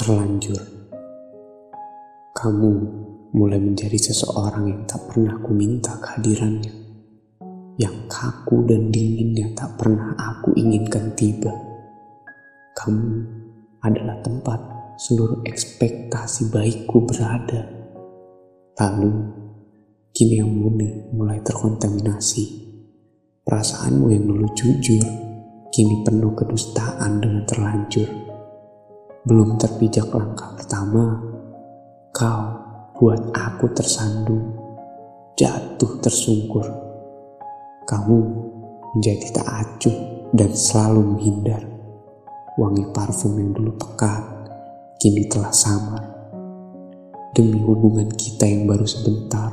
Terlanjur, kamu mulai menjadi seseorang yang tak pernah ku minta kehadirannya, yang kaku dan dinginnya tak pernah aku inginkan tiba. Kamu adalah tempat seluruh ekspektasi baikku berada. Lalu, kini yang murni mulai terkontaminasi. Perasaanmu yang dulu jujur, kini penuh kedustaan dengan terlanjur. Belum terpijak langkah pertama, kau buat aku tersandung, jatuh tersungkur. Kamu menjadi tak acuh dan selalu menghindar. Wangi parfum yang dulu pekat, kini telah samar. Demi hubungan kita yang baru sebentar,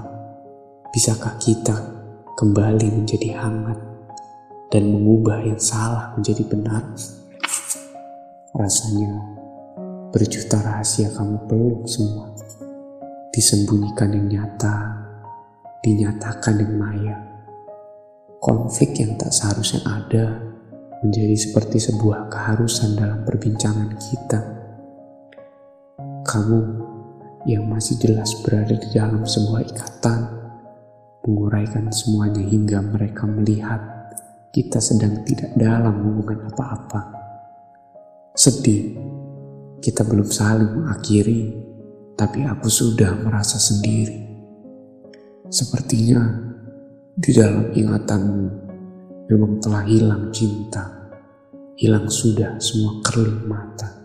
bisakah kita kembali menjadi hangat dan mengubah yang salah menjadi benar? Rasanya Berjuta rahasia kamu peluk semua. Disembunyikan yang nyata, dinyatakan yang maya. Konflik yang tak seharusnya ada menjadi seperti sebuah keharusan dalam perbincangan kita. Kamu yang masih jelas berada di dalam sebuah ikatan, menguraikan semuanya hingga mereka melihat kita sedang tidak dalam hubungan apa-apa. Sedih kita belum saling mengakhiri, tapi aku sudah merasa sendiri. Sepertinya di dalam ingatanmu memang telah hilang cinta, hilang sudah semua kerling mata.